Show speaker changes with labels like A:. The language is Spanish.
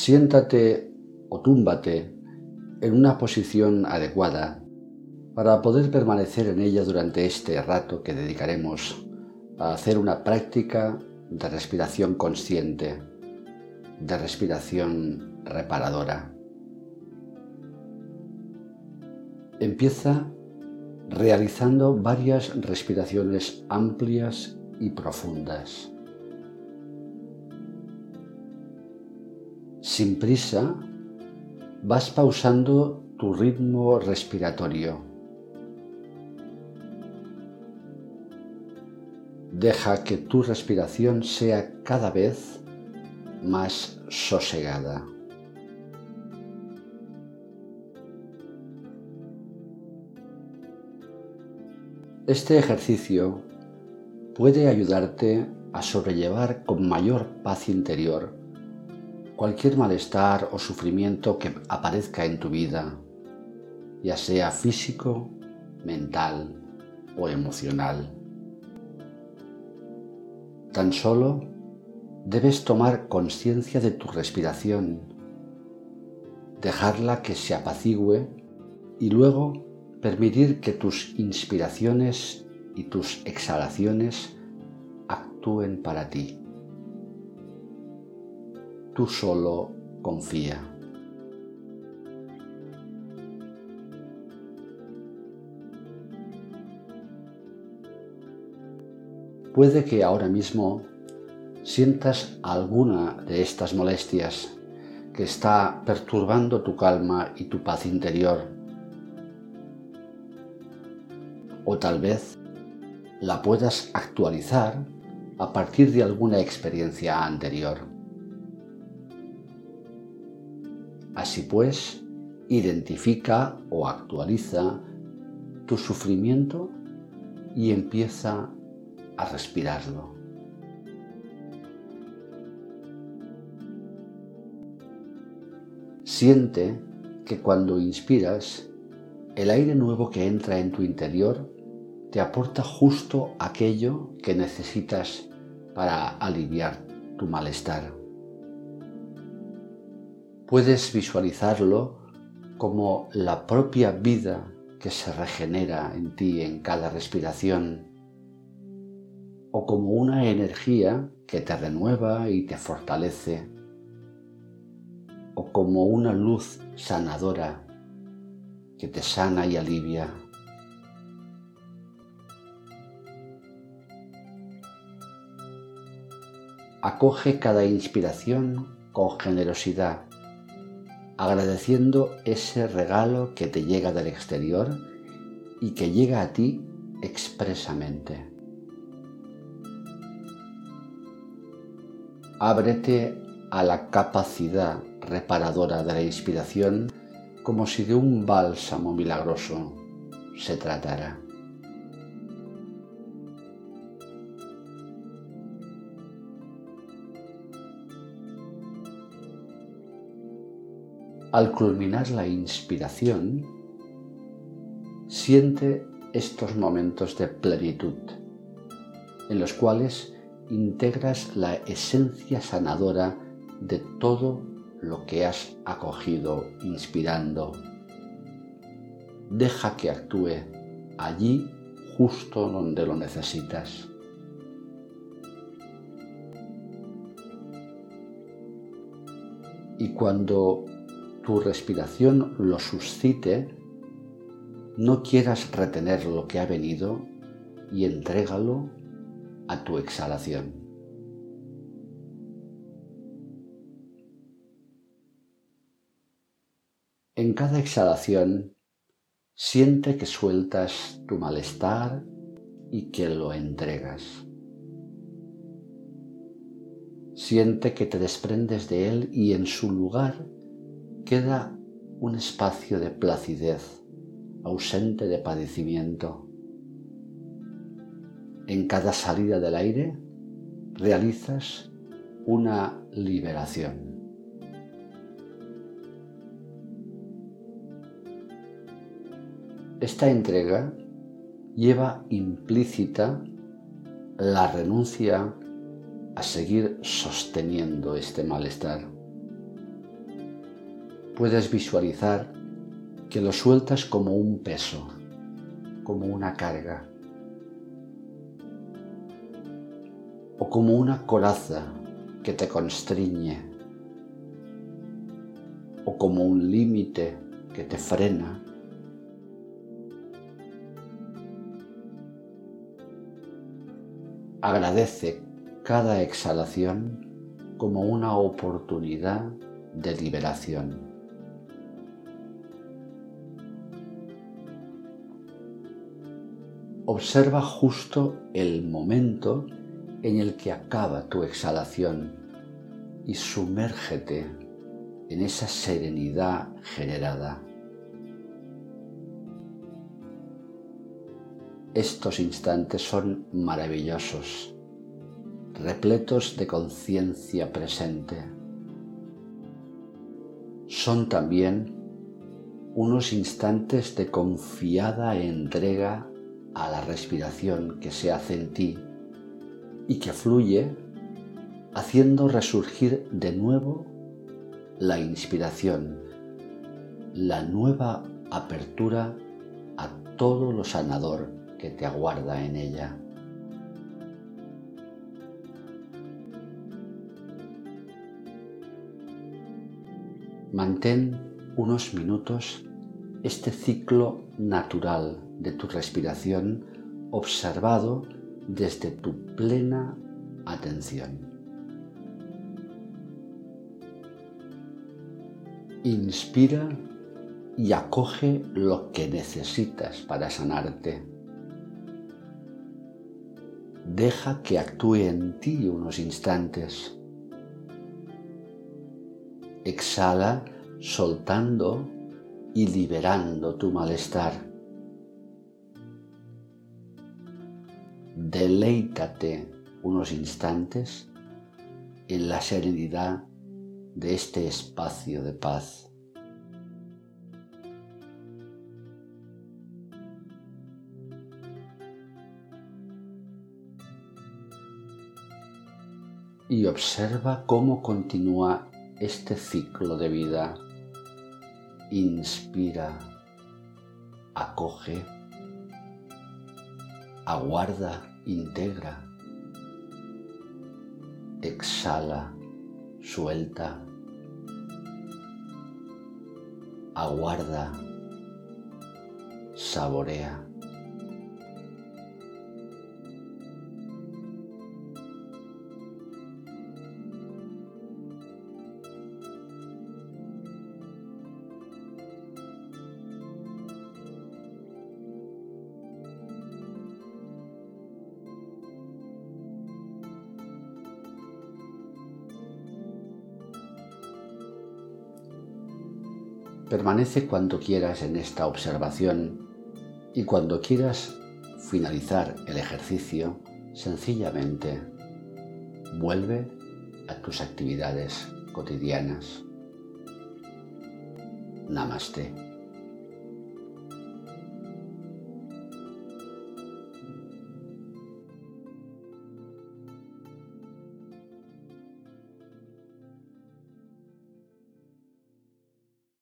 A: Siéntate o túmbate en una posición adecuada para poder permanecer en ella durante este rato que dedicaremos a hacer una práctica de respiración consciente, de respiración reparadora. Empieza realizando varias respiraciones amplias y profundas. Sin prisa, vas pausando tu ritmo respiratorio. Deja que tu respiración sea cada vez más sosegada. Este ejercicio puede ayudarte a sobrellevar con mayor paz interior cualquier malestar o sufrimiento que aparezca en tu vida, ya sea físico, mental o emocional. Tan solo debes tomar conciencia de tu respiración, dejarla que se apacigüe y luego permitir que tus inspiraciones y tus exhalaciones actúen para ti tú solo confía. Puede que ahora mismo sientas alguna de estas molestias que está perturbando tu calma y tu paz interior. O tal vez la puedas actualizar a partir de alguna experiencia anterior. Así pues, identifica o actualiza tu sufrimiento y empieza a respirarlo. Siente que cuando inspiras, el aire nuevo que entra en tu interior te aporta justo aquello que necesitas para aliviar tu malestar. Puedes visualizarlo como la propia vida que se regenera en ti en cada respiración o como una energía que te renueva y te fortalece o como una luz sanadora que te sana y alivia. Acoge cada inspiración con generosidad agradeciendo ese regalo que te llega del exterior y que llega a ti expresamente. Ábrete a la capacidad reparadora de la inspiración como si de un bálsamo milagroso se tratara. Al culminar la inspiración, siente estos momentos de plenitud, en los cuales integras la esencia sanadora de todo lo que has acogido inspirando. Deja que actúe allí justo donde lo necesitas. Y cuando tu respiración lo suscite, no quieras retener lo que ha venido y entrégalo a tu exhalación. En cada exhalación, siente que sueltas tu malestar y que lo entregas. Siente que te desprendes de él y en su lugar queda un espacio de placidez, ausente de padecimiento. En cada salida del aire realizas una liberación. Esta entrega lleva implícita la renuncia a seguir sosteniendo este malestar puedes visualizar que lo sueltas como un peso, como una carga, o como una coraza que te constriñe, o como un límite que te frena. Agradece cada exhalación como una oportunidad de liberación. Observa justo el momento en el que acaba tu exhalación y sumérgete en esa serenidad generada. Estos instantes son maravillosos, repletos de conciencia presente. Son también unos instantes de confiada entrega a la respiración que se hace en ti y que fluye haciendo resurgir de nuevo la inspiración, la nueva apertura a todo lo sanador que te aguarda en ella. Mantén unos minutos este ciclo natural de tu respiración observado desde tu plena atención. Inspira y acoge lo que necesitas para sanarte. Deja que actúe en ti unos instantes. Exhala soltando y liberando tu malestar. deleítate unos instantes en la serenidad de este espacio de paz. Y observa cómo continúa este ciclo de vida. Inspira, acoge, aguarda integra, exhala, suelta, aguarda, saborea. Permanece cuando quieras en esta observación y cuando quieras finalizar el ejercicio, sencillamente vuelve a tus actividades cotidianas. Namaste.